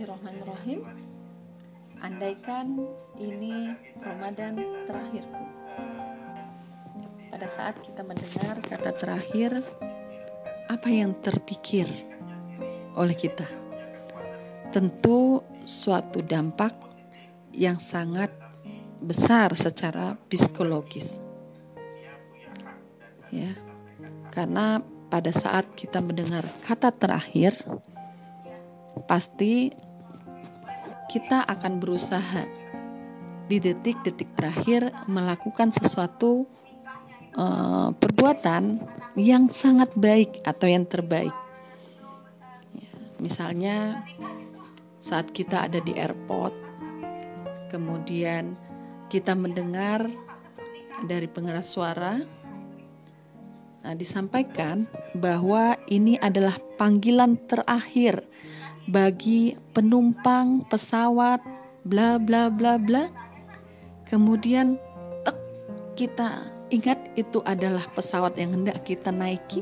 Bismillahirrahmanirrahim. Andaikan ini Ramadan terakhirku. Pada saat kita mendengar kata terakhir, apa yang terpikir oleh kita? Tentu suatu dampak yang sangat besar secara psikologis. Ya. Karena pada saat kita mendengar kata terakhir, pasti kita akan berusaha di detik-detik terakhir melakukan sesuatu uh, perbuatan yang sangat baik atau yang terbaik. Ya, misalnya saat kita ada di airport, kemudian kita mendengar dari pengeras suara nah, disampaikan bahwa ini adalah panggilan terakhir bagi penumpang pesawat bla bla bla bla. Kemudian tek kita ingat itu adalah pesawat yang hendak kita naiki.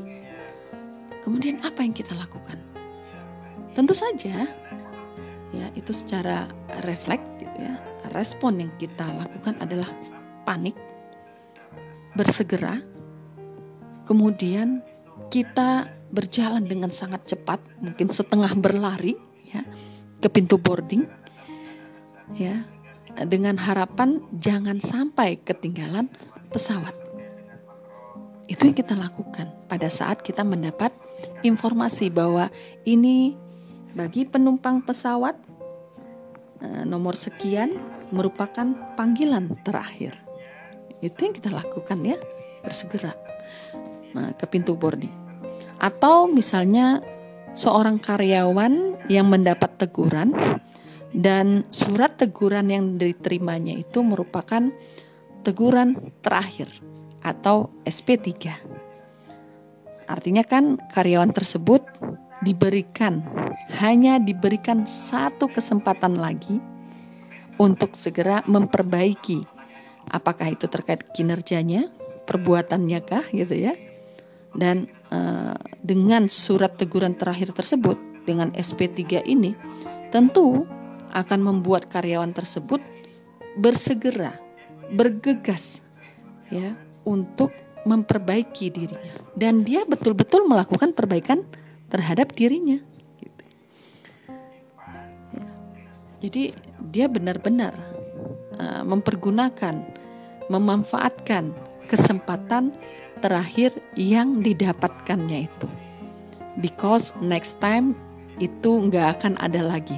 Kemudian apa yang kita lakukan? Tentu saja ya itu secara refleks gitu ya. Respon yang kita lakukan adalah panik, bersegera, kemudian kita berjalan dengan sangat cepat, mungkin setengah berlari ya ke pintu boarding ya dengan harapan jangan sampai ketinggalan pesawat. Itu yang kita lakukan pada saat kita mendapat informasi bahwa ini bagi penumpang pesawat eh, nomor sekian merupakan panggilan terakhir. Itu yang kita lakukan ya, bersegera nah, ke pintu boarding. Atau misalnya seorang karyawan yang mendapat teguran dan surat teguran yang diterimanya itu merupakan teguran terakhir atau SP3. Artinya kan karyawan tersebut diberikan hanya diberikan satu kesempatan lagi untuk segera memperbaiki apakah itu terkait kinerjanya, perbuatannya kah gitu ya dan uh, dengan surat teguran terakhir tersebut dengan SP3 ini tentu akan membuat karyawan tersebut bersegera, bergegas ya untuk memperbaiki dirinya dan dia betul-betul melakukan perbaikan terhadap dirinya. Gitu. Ya. Jadi dia benar-benar uh, mempergunakan, memanfaatkan kesempatan terakhir yang didapatkannya itu. Because next time itu nggak akan ada lagi.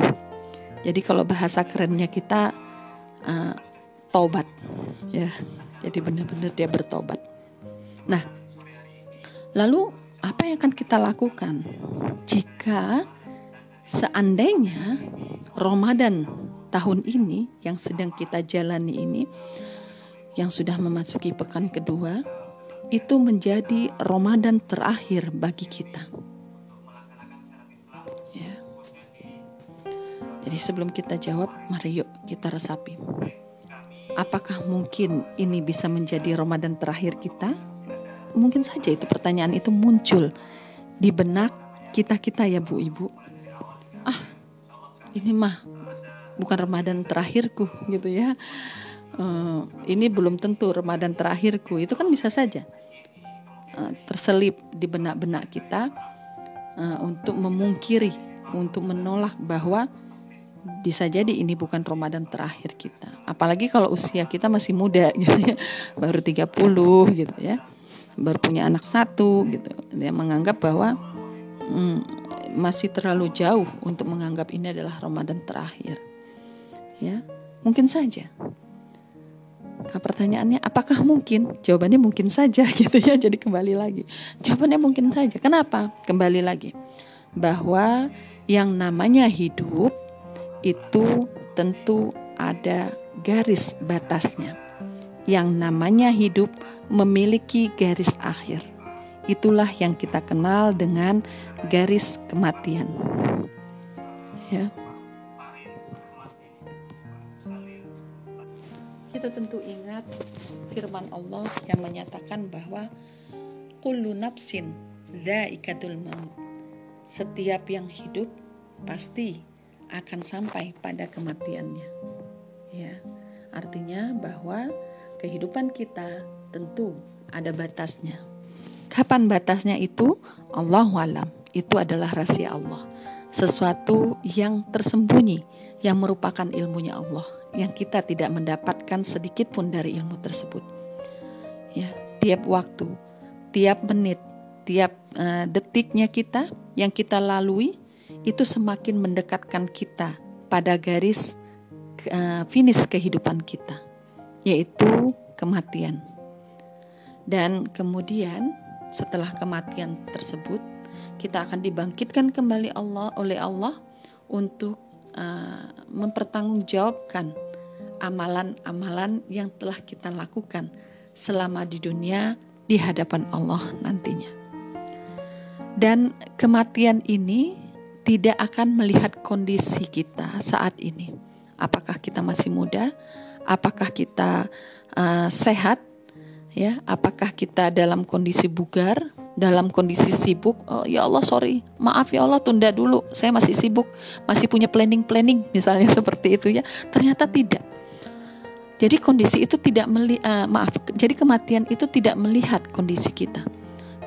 Jadi kalau bahasa kerennya kita uh, tobat, ya. Jadi benar-benar dia bertobat. Nah, lalu apa yang akan kita lakukan jika seandainya Ramadan tahun ini yang sedang kita jalani ini yang sudah memasuki pekan kedua itu menjadi Ramadan terakhir bagi kita. Ya. Jadi sebelum kita jawab, mari yuk kita resapi. Apakah mungkin ini bisa menjadi Ramadan terakhir kita? Mungkin saja itu pertanyaan itu muncul di benak kita-kita ya Bu Ibu. Ah, ini mah bukan Ramadan terakhirku gitu ya. Uh, ini belum tentu Ramadan terakhirku. Itu kan bisa saja uh, terselip di benak-benak kita uh, untuk memungkiri, untuk menolak bahwa bisa jadi ini bukan Ramadan terakhir kita. Apalagi kalau usia kita masih muda gitu ya. Baru 30 gitu ya. Baru punya anak satu gitu. Dia menganggap bahwa hmm, masih terlalu jauh untuk menganggap ini adalah Ramadan terakhir. Ya, mungkin saja Nah, pertanyaannya apakah mungkin? Jawabannya mungkin saja gitu ya. Jadi kembali lagi. Jawabannya mungkin saja. Kenapa? Kembali lagi. Bahwa yang namanya hidup itu tentu ada garis batasnya. Yang namanya hidup memiliki garis akhir. Itulah yang kita kenal dengan garis kematian. Ya. Kita tentu ingat firman Allah yang menyatakan bahwa kullu nafsin dzaikatul maut. Setiap yang hidup pasti akan sampai pada kematiannya. Ya. Artinya bahwa kehidupan kita tentu ada batasnya. Kapan batasnya itu? Allah alam. Itu adalah rahasia Allah. Sesuatu yang tersembunyi yang merupakan ilmunya Allah yang kita tidak mendapatkan sedikit pun dari ilmu tersebut. Ya, tiap waktu, tiap menit, tiap uh, detiknya kita yang kita lalui itu semakin mendekatkan kita pada garis uh, finish kehidupan kita, yaitu kematian. Dan kemudian setelah kematian tersebut, kita akan dibangkitkan kembali Allah oleh Allah untuk uh, mempertanggungjawabkan amalan-amalan yang telah kita lakukan selama di dunia di hadapan Allah nantinya. Dan kematian ini tidak akan melihat kondisi kita saat ini. Apakah kita masih muda? Apakah kita uh, sehat? Ya, apakah kita dalam kondisi bugar, dalam kondisi sibuk? Oh ya Allah, sorry, maaf ya Allah, tunda dulu. Saya masih sibuk, masih punya planning-planning, misalnya seperti itu ya. Ternyata tidak. Jadi kondisi itu tidak meli uh, maaf, jadi kematian itu tidak melihat kondisi kita.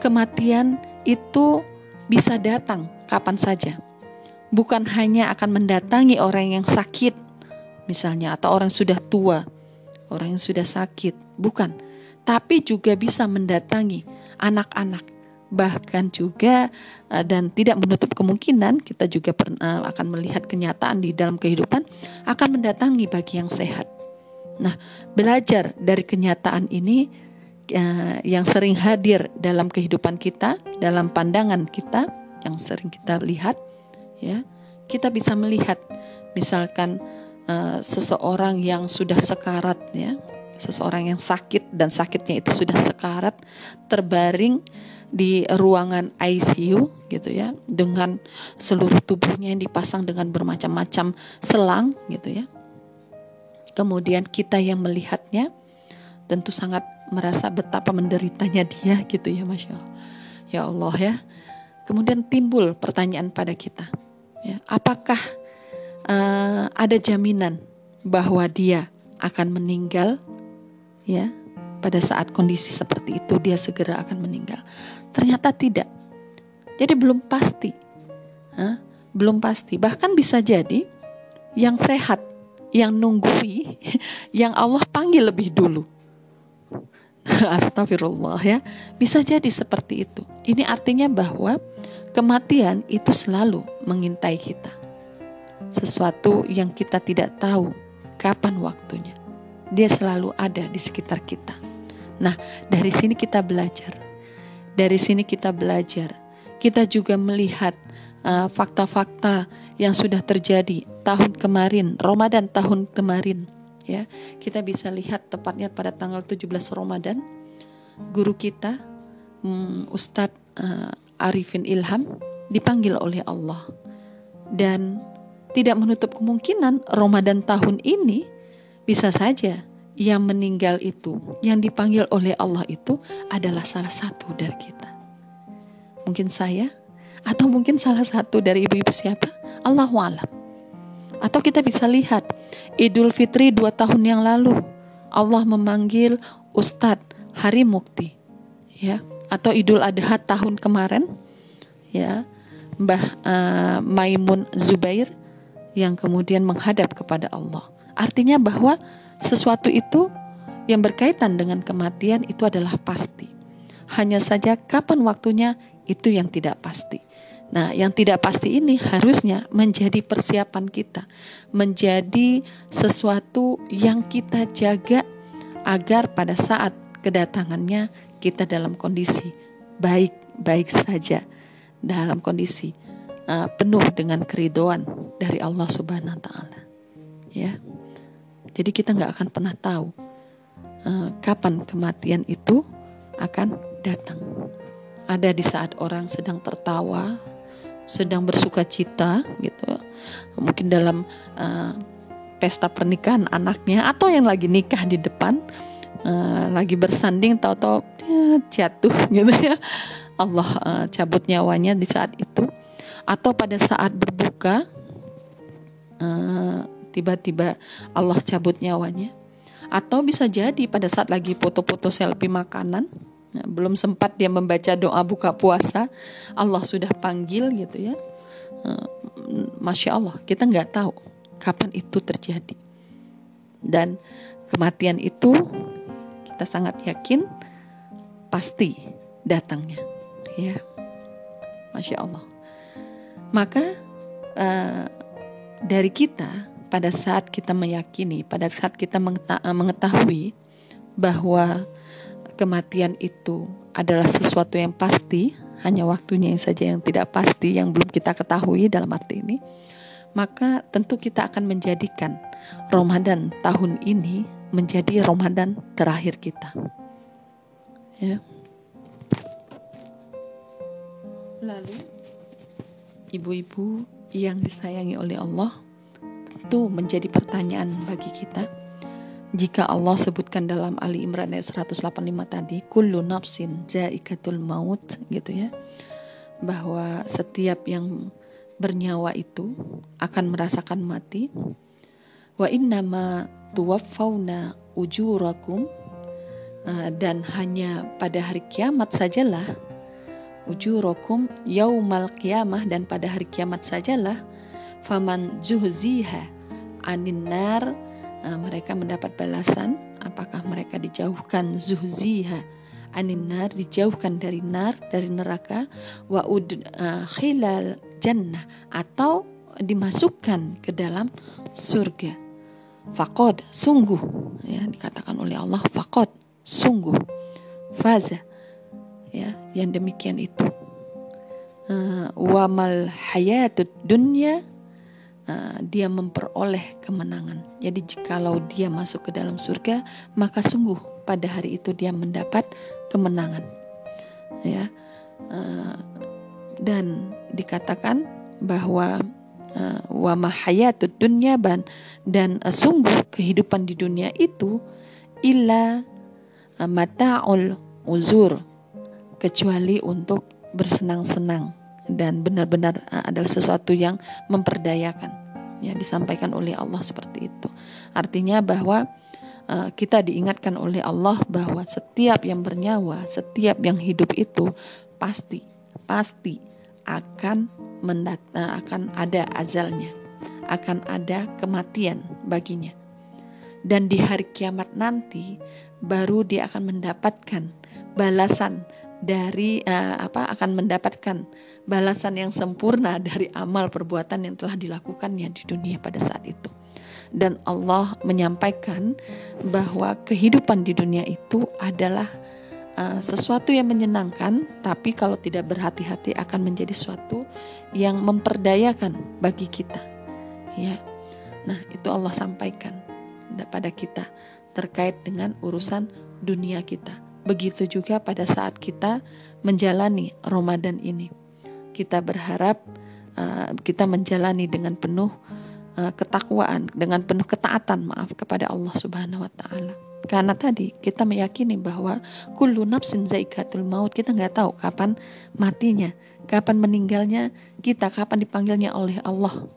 Kematian itu bisa datang kapan saja. Bukan hanya akan mendatangi orang yang sakit misalnya atau orang sudah tua, orang yang sudah sakit, bukan. Tapi juga bisa mendatangi anak-anak bahkan juga uh, dan tidak menutup kemungkinan kita juga pernah akan melihat kenyataan di dalam kehidupan akan mendatangi bagi yang sehat. Nah, belajar dari kenyataan ini uh, yang sering hadir dalam kehidupan kita, dalam pandangan kita yang sering kita lihat, ya, kita bisa melihat, misalkan seseorang yang sudah sekarat, ya, seseorang yang sakit dan sakitnya itu sudah sekarat, terbaring di ruangan ICU gitu ya dengan seluruh tubuhnya yang dipasang dengan bermacam-macam selang gitu ya kemudian kita yang melihatnya tentu sangat merasa betapa menderitanya dia gitu ya Masya Allah. Ya Allah ya. Kemudian timbul pertanyaan pada kita. Ya, apakah uh, ada jaminan bahwa dia akan meninggal ya pada saat kondisi seperti itu dia segera akan meninggal. Ternyata tidak. Jadi belum pasti. Huh? Belum pasti. Bahkan bisa jadi yang sehat yang nunggui yang Allah panggil lebih dulu. Astagfirullah ya. Bisa jadi seperti itu. Ini artinya bahwa kematian itu selalu mengintai kita. Sesuatu yang kita tidak tahu kapan waktunya. Dia selalu ada di sekitar kita. Nah, dari sini kita belajar. Dari sini kita belajar. Kita juga melihat uh, fakta-fakta yang sudah terjadi tahun kemarin, Ramadan tahun kemarin. Ya, kita bisa lihat tepatnya pada tanggal 17 Ramadan, guru kita um, Ustadz uh, Arifin Ilham dipanggil oleh Allah dan tidak menutup kemungkinan Ramadan tahun ini bisa saja yang meninggal itu, yang dipanggil oleh Allah itu adalah salah satu dari kita. Mungkin saya atau mungkin salah satu dari ibu-ibu siapa? Allah alam. Atau kita bisa lihat Idul Fitri dua tahun yang lalu Allah memanggil Ustadz Hari Mukti, ya. Atau Idul Adha tahun kemarin, ya, Mbah uh, Maimun Zubair yang kemudian menghadap kepada Allah. Artinya bahwa sesuatu itu yang berkaitan dengan kematian itu adalah pasti. Hanya saja kapan waktunya itu yang tidak pasti. Nah, yang tidak pasti ini harusnya menjadi persiapan kita, menjadi sesuatu yang kita jaga agar pada saat kedatangannya kita dalam kondisi baik-baik saja, dalam kondisi uh, penuh dengan keridoan dari Allah Subhanahu wa taala. Ya. Jadi kita nggak akan pernah tahu uh, kapan kematian itu akan datang. Ada di saat orang sedang tertawa, sedang bersuka cita gitu mungkin dalam uh, pesta pernikahan anaknya atau yang lagi nikah di depan uh, lagi bersanding tahu-tahu ya, jatuh gitu ya Allah uh, cabut nyawanya di saat itu atau pada saat berbuka uh, tiba-tiba Allah cabut nyawanya? Atau bisa jadi pada saat lagi foto-foto selfie makanan nah, belum sempat dia membaca doa buka puasa Allah sudah panggil gitu ya. Uh, masya Allah kita nggak tahu kapan itu terjadi. Dan kematian itu kita sangat yakin pasti datangnya ya. Masya Allah. Maka uh, dari kita pada saat kita meyakini, pada saat kita mengetahui bahwa kematian itu adalah sesuatu yang pasti, hanya waktunya yang saja yang tidak pasti, yang belum kita ketahui dalam arti ini, maka tentu kita akan menjadikan Ramadan tahun ini menjadi Ramadan terakhir kita. Ya. Lalu, ibu-ibu yang disayangi oleh Allah, itu menjadi pertanyaan bagi kita. Jika Allah sebutkan dalam Ali Imran ayat 185 tadi, kullu nafsin zaikatul maut gitu ya. Bahwa setiap yang bernyawa itu akan merasakan mati. Wa innama tuwaffawna ujurakum uh, dan hanya pada hari kiamat sajalah ujurakum yaumal kiamah dan pada hari kiamat sajalah faman zuhziha anin nar uh, mereka mendapat balasan apakah mereka dijauhkan zuhziha. Anin nar dijauhkan dari nar dari neraka wa ud uh, khilal jannah atau dimasukkan ke dalam surga. Faqad sungguh ya dikatakan oleh Allah faqad sungguh faza ya yang demikian itu. Uh, wamal hayatud dunya uh, dia memperoleh kemenangan. Jadi jikalau dia masuk ke dalam surga, maka sungguh pada hari itu dia mendapat kemenangan. Ya. Uh, dan dikatakan bahwa uh, wa mahayatud dunya ban dan uh, sungguh kehidupan di dunia itu illa uh, mata'ul uzur kecuali untuk bersenang-senang dan benar-benar uh, adalah sesuatu yang memperdayakan. Ya disampaikan oleh Allah seperti itu. Artinya bahwa uh, kita diingatkan oleh Allah bahwa setiap yang bernyawa setiap yang hidup itu pasti pasti akan mendat uh, akan ada azalnya. Akan ada kematian baginya. Dan di hari kiamat nanti baru dia akan mendapatkan balasan dari uh, apa akan mendapatkan balasan yang sempurna dari amal perbuatan yang telah dilakukannya di dunia pada saat itu. Dan Allah menyampaikan bahwa kehidupan di dunia itu adalah uh, sesuatu yang menyenangkan, tapi kalau tidak berhati-hati akan menjadi sesuatu yang memperdayakan bagi kita. Ya. Nah, itu Allah sampaikan pada kita terkait dengan urusan dunia kita. Begitu juga pada saat kita menjalani Ramadan ini. Kita berharap uh, kita menjalani dengan penuh uh, ketakwaan, dengan penuh ketaatan, maaf kepada Allah Subhanahu wa taala. Karena tadi kita meyakini bahwa kullu nafsin zaikatul maut, kita nggak tahu kapan matinya, kapan meninggalnya kita, kapan dipanggilnya oleh Allah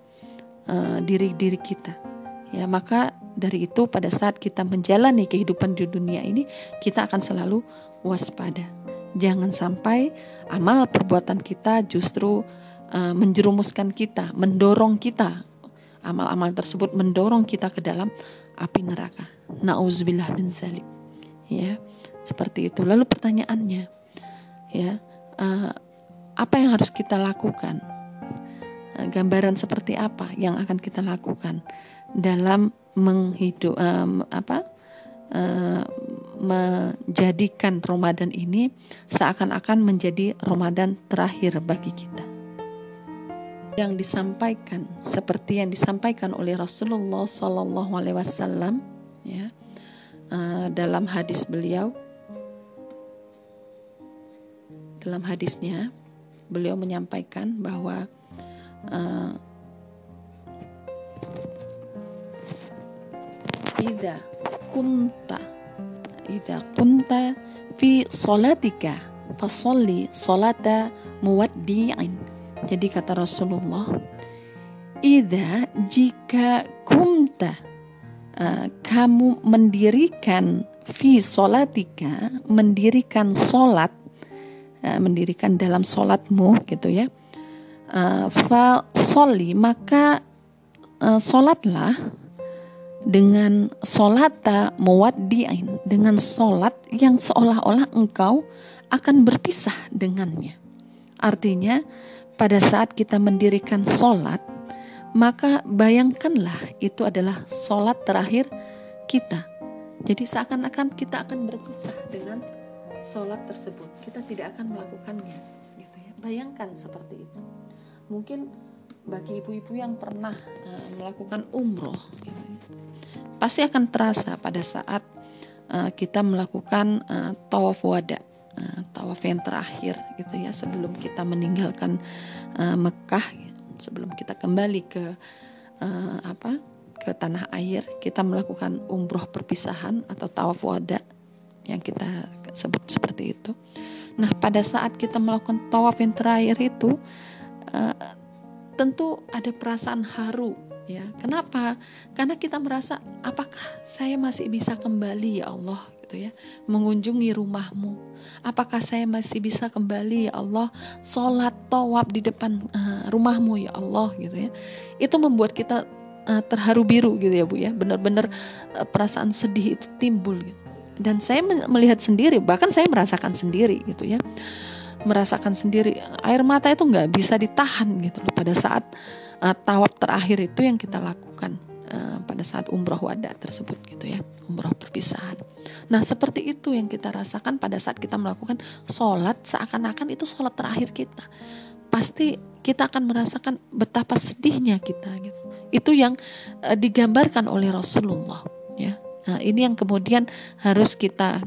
uh, diri diri kita. Ya, maka dari itu pada saat kita menjalani kehidupan di dunia ini kita akan selalu waspada. Jangan sampai amal perbuatan kita justru uh, menjerumuskan kita, mendorong kita. Amal-amal tersebut mendorong kita ke dalam api neraka. Nauzubillah min zalik. Ya, seperti itu. Lalu pertanyaannya, ya, uh, apa yang harus kita lakukan? Uh, gambaran seperti apa yang akan kita lakukan dalam menghidup um, apa uh, menjadikan Ramadan ini seakan-akan menjadi Ramadan terakhir bagi kita. Yang disampaikan seperti yang disampaikan oleh Rasulullah Sallallahu Alaihi Wasallam ya uh, dalam hadis beliau dalam hadisnya beliau menyampaikan bahwa uh, idza kunta idza kunta fi salatika fasalli salata muwaddi'in. Jadi kata Rasulullah ida jika kumta uh, kamu mendirikan fi solatika mendirikan solat uh, mendirikan dalam solatmu gitu ya uh, fa soli maka uh, solatlah dengan solata muwaddi'in dengan solat yang seolah-olah engkau akan berpisah dengannya. Artinya pada saat kita mendirikan solat maka bayangkanlah itu adalah solat terakhir kita. Jadi seakan-akan kita akan berpisah dengan solat tersebut. Kita tidak akan melakukannya. Gitu ya. Bayangkan seperti itu. Mungkin bagi ibu-ibu yang pernah uh, melakukan umroh gitu, ya, pasti akan terasa pada saat uh, kita melakukan uh, tawaf wada uh, tawaf yang terakhir gitu ya sebelum kita meninggalkan uh, Mekah sebelum kita kembali ke uh, apa ke tanah air kita melakukan umroh perpisahan atau tawaf wada yang kita sebut seperti itu. Nah pada saat kita melakukan tawaf yang terakhir itu tentu ada perasaan haru ya. Kenapa? Karena kita merasa apakah saya masih bisa kembali ya Allah gitu ya, mengunjungi rumahmu. Apakah saya masih bisa kembali ya Allah salat tawab di depan uh, rumahmu ya Allah gitu ya. Itu membuat kita uh, terharu biru gitu ya Bu ya. Benar-benar uh, perasaan sedih itu timbul gitu. Dan saya melihat sendiri, bahkan saya merasakan sendiri gitu ya merasakan sendiri air mata itu nggak bisa ditahan gitu loh pada saat uh, tawaf terakhir itu yang kita lakukan uh, pada saat umroh wada tersebut gitu ya umroh perpisahan. Nah seperti itu yang kita rasakan pada saat kita melakukan sholat seakan-akan itu sholat terakhir kita. Pasti kita akan merasakan betapa sedihnya kita gitu. Itu yang uh, digambarkan oleh Rasulullah ya. Nah, ini yang kemudian harus kita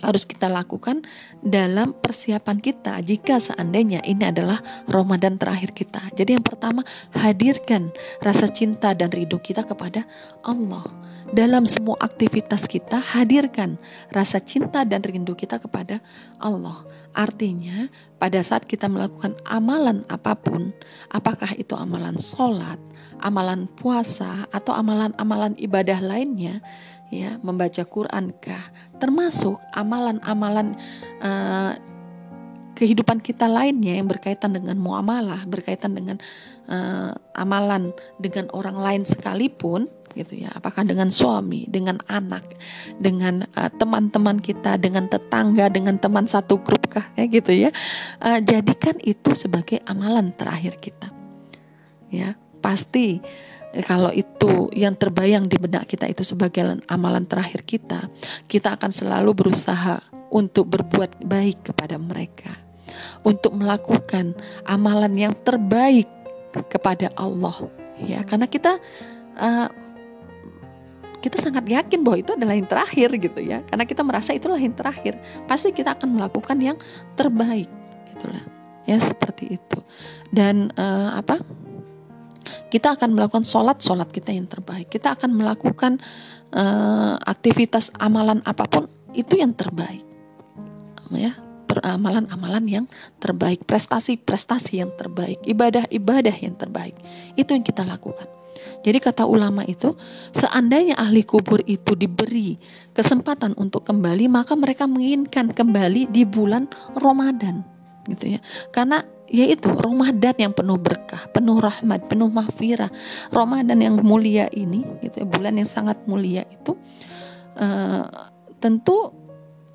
harus kita lakukan dalam persiapan kita jika seandainya ini adalah Ramadan terakhir kita. Jadi yang pertama, hadirkan rasa cinta dan rindu kita kepada Allah. Dalam semua aktivitas kita, hadirkan rasa cinta dan rindu kita kepada Allah. Artinya, pada saat kita melakukan amalan apa pun, apakah itu amalan sholat, amalan puasa, atau amalan-amalan ibadah lainnya, ya membaca Quran kah? Termasuk amalan-amalan uh, kehidupan kita lainnya yang berkaitan dengan muamalah berkaitan dengan uh, amalan dengan orang lain sekalipun gitu ya. Apakah dengan suami dengan anak dengan uh, teman-teman kita dengan tetangga dengan teman satu grup kah? Ya gitu ya. Uh, jadikan itu sebagai amalan terakhir kita. Ya pasti Eh, kalau itu yang terbayang di benak kita itu sebagai amalan terakhir kita, kita akan selalu berusaha untuk berbuat baik kepada mereka, untuk melakukan amalan yang terbaik kepada Allah, ya. Karena kita uh, kita sangat yakin bahwa itu adalah yang terakhir gitu ya, karena kita merasa itulah yang terakhir, pasti kita akan melakukan yang terbaik, gitulah, ya seperti itu, dan uh, apa? Kita akan melakukan sholat sholat kita yang terbaik. Kita akan melakukan uh, aktivitas amalan apa pun itu yang terbaik. Ya amalan-amalan yang terbaik prestasi-prestasi yang terbaik ibadah-ibadah yang terbaik. Itu yang kita lakukan. Jadi kata ulama itu, seandainya ahli kubur itu diberi kesempatan untuk kembali, maka mereka menginginkan kembali di bulan Ramadan, gitu ya. Karena yaitu Ramadan yang penuh berkah, penuh rahmat, penuh mahfirah. Ramadan yang mulia ini, gitu ya, bulan yang sangat mulia itu uh, tentu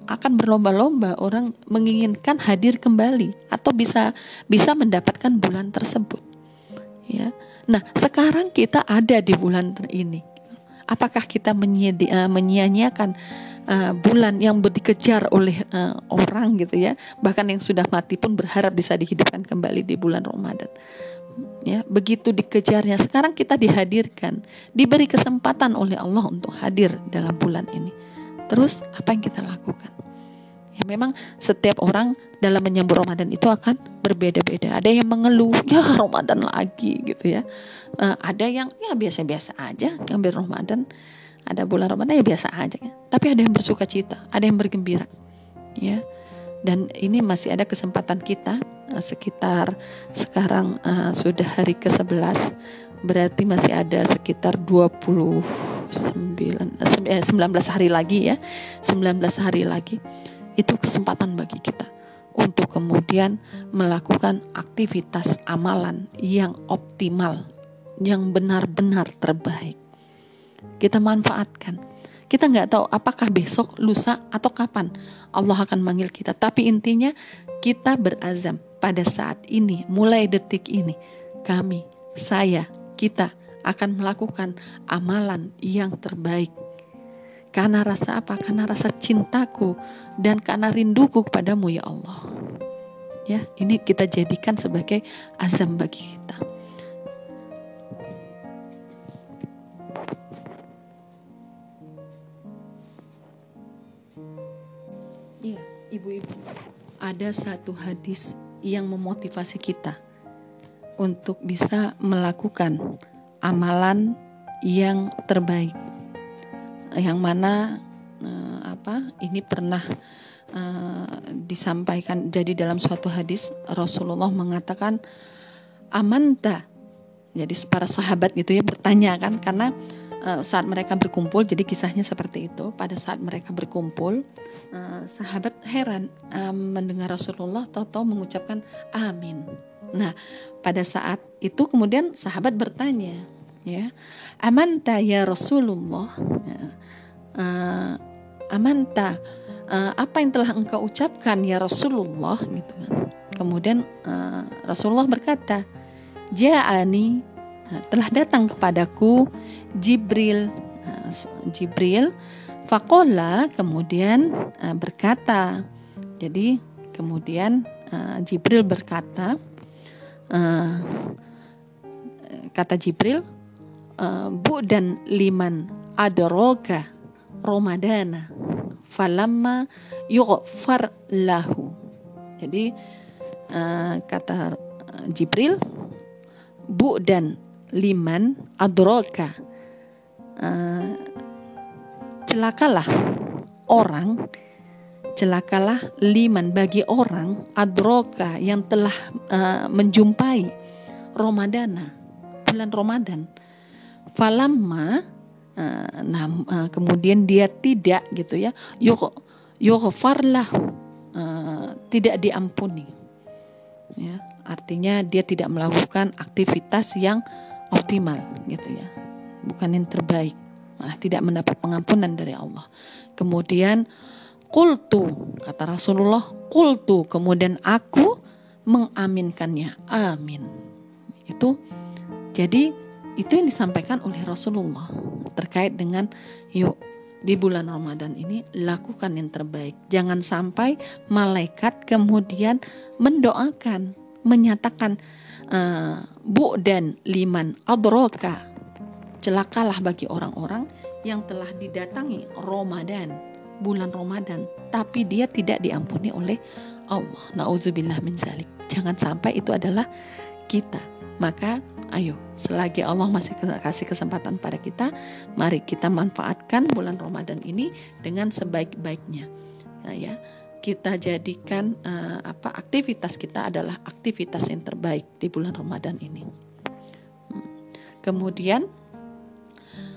akan berlomba-lomba orang menginginkan hadir kembali atau bisa bisa mendapatkan bulan tersebut. Ya. Nah, sekarang kita ada di bulan ini. Apakah kita menyia-nyiakan uh, bulan yang dikejar oleh uh, orang gitu ya. Bahkan yang sudah mati pun berharap bisa dihidupkan kembali di bulan Ramadan. Ya begitu dikejarnya. Sekarang kita dihadirkan diberi kesempatan oleh Allah untuk hadir dalam bulan ini. Terus apa yang kita lakukan? Ya memang setiap orang dalam menyambut Ramadan itu akan berbeda-beda. Ada yang mengeluh ya Ramadan lagi gitu ya. Uh, ada yang ya biasa-biasa aja ngambil Ramadan ada bulan Ramadan ya biasa aja ya. Tapi ada yang bersuka cita, ada yang bergembira. Ya. Dan ini masih ada kesempatan kita uh, sekitar sekarang uh, sudah hari ke-11 berarti masih ada sekitar 29 eh, 19 hari lagi ya 19 hari lagi itu kesempatan bagi kita untuk kemudian melakukan aktivitas amalan yang optimal yang benar-benar terbaik kita manfaatkan kita nggak tahu apakah besok, lusa, atau kapan Allah akan manggil kita. Tapi intinya kita berazam pada saat ini, mulai detik ini, kami, saya, kita akan melakukan amalan yang terbaik. Karena rasa apa? Karena rasa cintaku dan karena rinduku kepadamu ya Allah. Ya, ini kita jadikan sebagai azam bagi kita. Ibu-ibu. Ada satu hadis yang memotivasi kita untuk bisa melakukan amalan yang terbaik. Yang mana uh, apa? Ini pernah uh, disampaikan jadi dalam suatu hadis Rasulullah mengatakan amanta. Jadi para sahabat gitu ya bertanya kan karena saat mereka berkumpul jadi kisahnya seperti itu. Pada saat mereka berkumpul uh, sahabat heran uh, mendengar Rasulullah tahu-tahu mengucapkan amin. Nah, pada saat itu kemudian sahabat bertanya, ya, amanta ya Rasulullah, ya, uh, amanta, apa yang telah engkau ucapkan ya Rasulullah, gitu kan. Kemudian Rasulullah berkata, Ja'ani telah datang kepadaku Jibril, uh, Jibril, fakola kemudian uh, berkata, jadi kemudian uh, Jibril berkata, uh, kata Jibril bu dan liman adroga Ramadana falamma yughfar lahu. Jadi kata Jibril bu dan liman adroga uh, celakalah orang celakalah liman bagi orang adroka yang telah uh, menjumpai Ramadana bulan Ramadan. Falamma uh, nah uh, kemudian dia tidak gitu ya yuk yughfarlahu uh, tidak diampuni. Ya artinya dia tidak melakukan aktivitas yang optimal gitu ya bukan yang terbaik malah tidak mendapat pengampunan dari Allah kemudian Kultu, kata Rasulullah, kultu, kemudian aku mengaminkannya. Amin. Itu jadi itu yang disampaikan oleh Rasulullah terkait dengan yuk di bulan Ramadan ini lakukan yang terbaik. Jangan sampai malaikat kemudian mendoakan, menyatakan uh, bu dan liman adroka celakalah bagi orang-orang yang telah didatangi Ramadan bulan Ramadan, tapi dia tidak diampuni oleh Allah. Nauzubillah min zalik. Jangan sampai itu adalah kita. Maka ayo, selagi Allah masih kasih kesempatan pada kita, mari kita manfaatkan bulan Ramadan ini dengan sebaik-baiknya. Nah, ya, kita jadikan uh, apa aktivitas kita adalah aktivitas yang terbaik di bulan Ramadan ini. Hmm. Kemudian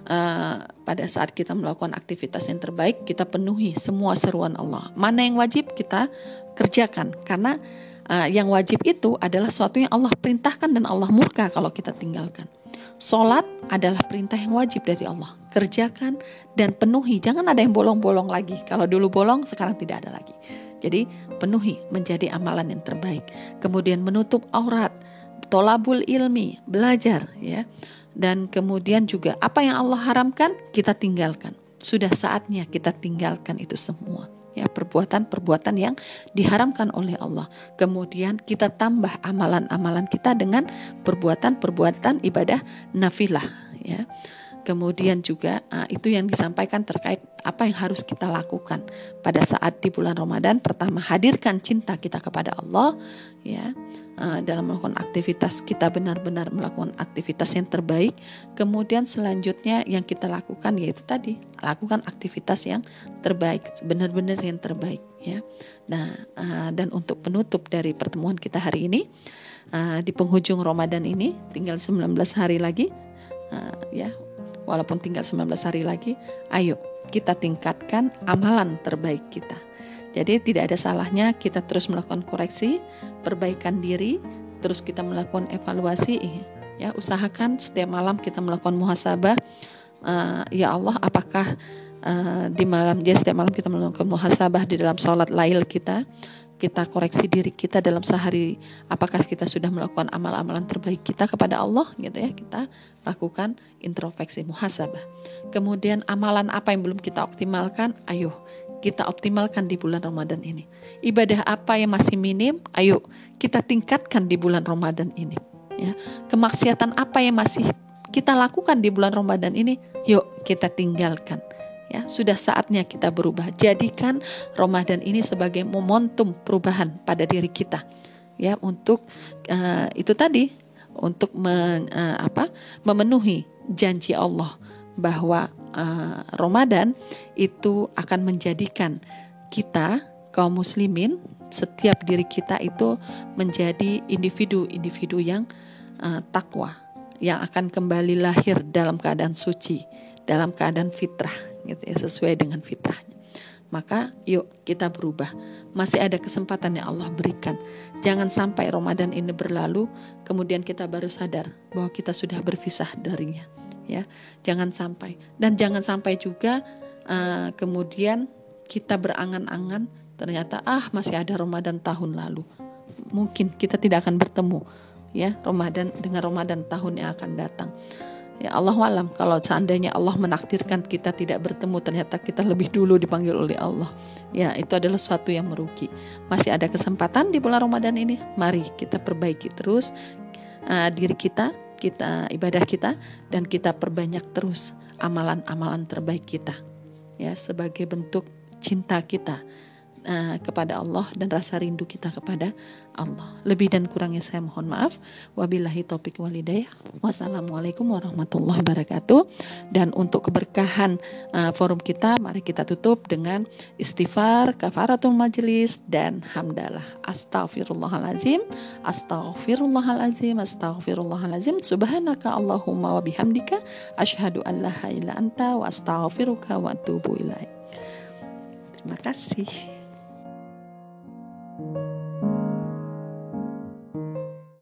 uh, pada saat kita melakukan aktivitas yang terbaik, kita penuhi semua seruan Allah. Mana yang wajib kita kerjakan, karena uh, yang wajib itu adalah sesuatu yang Allah perintahkan dan Allah murka kalau kita tinggalkan. Solat adalah perintah yang wajib dari Allah. Kerjakan dan penuhi. Jangan ada yang bolong-bolong lagi. Kalau dulu bolong, sekarang tidak ada lagi. Jadi penuhi menjadi amalan yang terbaik. Kemudian menutup aurat, tolabul ilmi, belajar ya dan kemudian juga apa yang Allah haramkan kita tinggalkan. Sudah saatnya kita tinggalkan itu semua. Ya, perbuatan-perbuatan yang diharamkan oleh Allah. Kemudian kita tambah amalan-amalan kita dengan perbuatan-perbuatan ibadah nafilah ya. Kemudian juga uh, itu yang disampaikan terkait apa yang harus kita lakukan pada saat di bulan Ramadan. Pertama, hadirkan cinta kita kepada Allah, ya, uh, dalam melakukan aktivitas kita benar-benar melakukan aktivitas yang terbaik. Kemudian selanjutnya yang kita lakukan yaitu tadi lakukan aktivitas yang terbaik, benar-benar yang terbaik, ya. Nah, uh, dan untuk penutup dari pertemuan kita hari ini, di penghujung Ramadan ini tinggal 19 hari lagi, ya walaupun tinggal 19 hari lagi, ayo kita tingkatkan amalan terbaik kita. Jadi tidak ada salahnya kita terus melakukan koreksi, perbaikan diri, terus kita melakukan evaluasi. Ya, usahakan setiap malam kita melakukan muhasabah. Uh, ya Allah, apakah uh, di malam dia setiap malam kita melakukan muhasabah di dalam sholat lail kita kita koreksi diri kita dalam sehari apakah kita sudah melakukan amal-amalan terbaik kita kepada Allah gitu ya kita lakukan introspeksi muhasabah. Kemudian amalan apa yang belum kita optimalkan? Ayo kita optimalkan di bulan Ramadan ini. Ibadah apa yang masih minim? Ayo kita tingkatkan di bulan Ramadan ini ya. Kemaksiatan apa yang masih kita lakukan di bulan Ramadan ini? Yuk kita tinggalkan Ya, sudah saatnya kita berubah. Jadikan Ramadan ini sebagai momentum perubahan pada diri kita. Ya, untuk uh, itu tadi untuk men, uh, apa? memenuhi janji Allah bahwa uh, Ramadan itu akan menjadikan kita kaum muslimin setiap diri kita itu menjadi individu-individu yang uh, takwa yang akan kembali lahir dalam keadaan suci, dalam keadaan fitrah gitu ya sesuai dengan fitrahnya. Maka yuk kita berubah. Masih ada kesempatan yang Allah berikan. Jangan sampai Ramadan ini berlalu kemudian kita baru sadar bahwa kita sudah berpisah darinya. Ya, jangan sampai dan jangan sampai juga uh, kemudian kita berangan-angan ternyata ah masih ada Ramadan tahun lalu. Mungkin kita tidak akan bertemu ya Ramadan dengan Ramadan tahun yang akan datang. Ya Allah alam kalau seandainya Allah menakdirkan kita tidak bertemu ternyata kita lebih dulu dipanggil oleh Allah. Ya itu adalah sesuatu yang merugi. Masih ada kesempatan di bulan Ramadan ini. Mari kita perbaiki terus uh, diri kita, kita ibadah kita dan kita perbanyak terus amalan-amalan terbaik kita. Ya sebagai bentuk cinta kita uh, kepada Allah dan rasa rindu kita kepada Allah. Lebih dan kurangnya saya mohon maaf. Wabillahi taufik walidayah. Wassalamualaikum warahmatullahi wabarakatuh. Dan untuk keberkahan uh, forum kita, mari kita tutup dengan istighfar, kafaratul majelis dan hamdalah. Astaghfirullahalazim, astaghfirullahalazim, astaghfirullahalazim. Subhanaka Allahumma wa bihamdika asyhadu an la ilaha illa anta wa astaghfiruka wa atubu ilaik. Terima kasih. thank you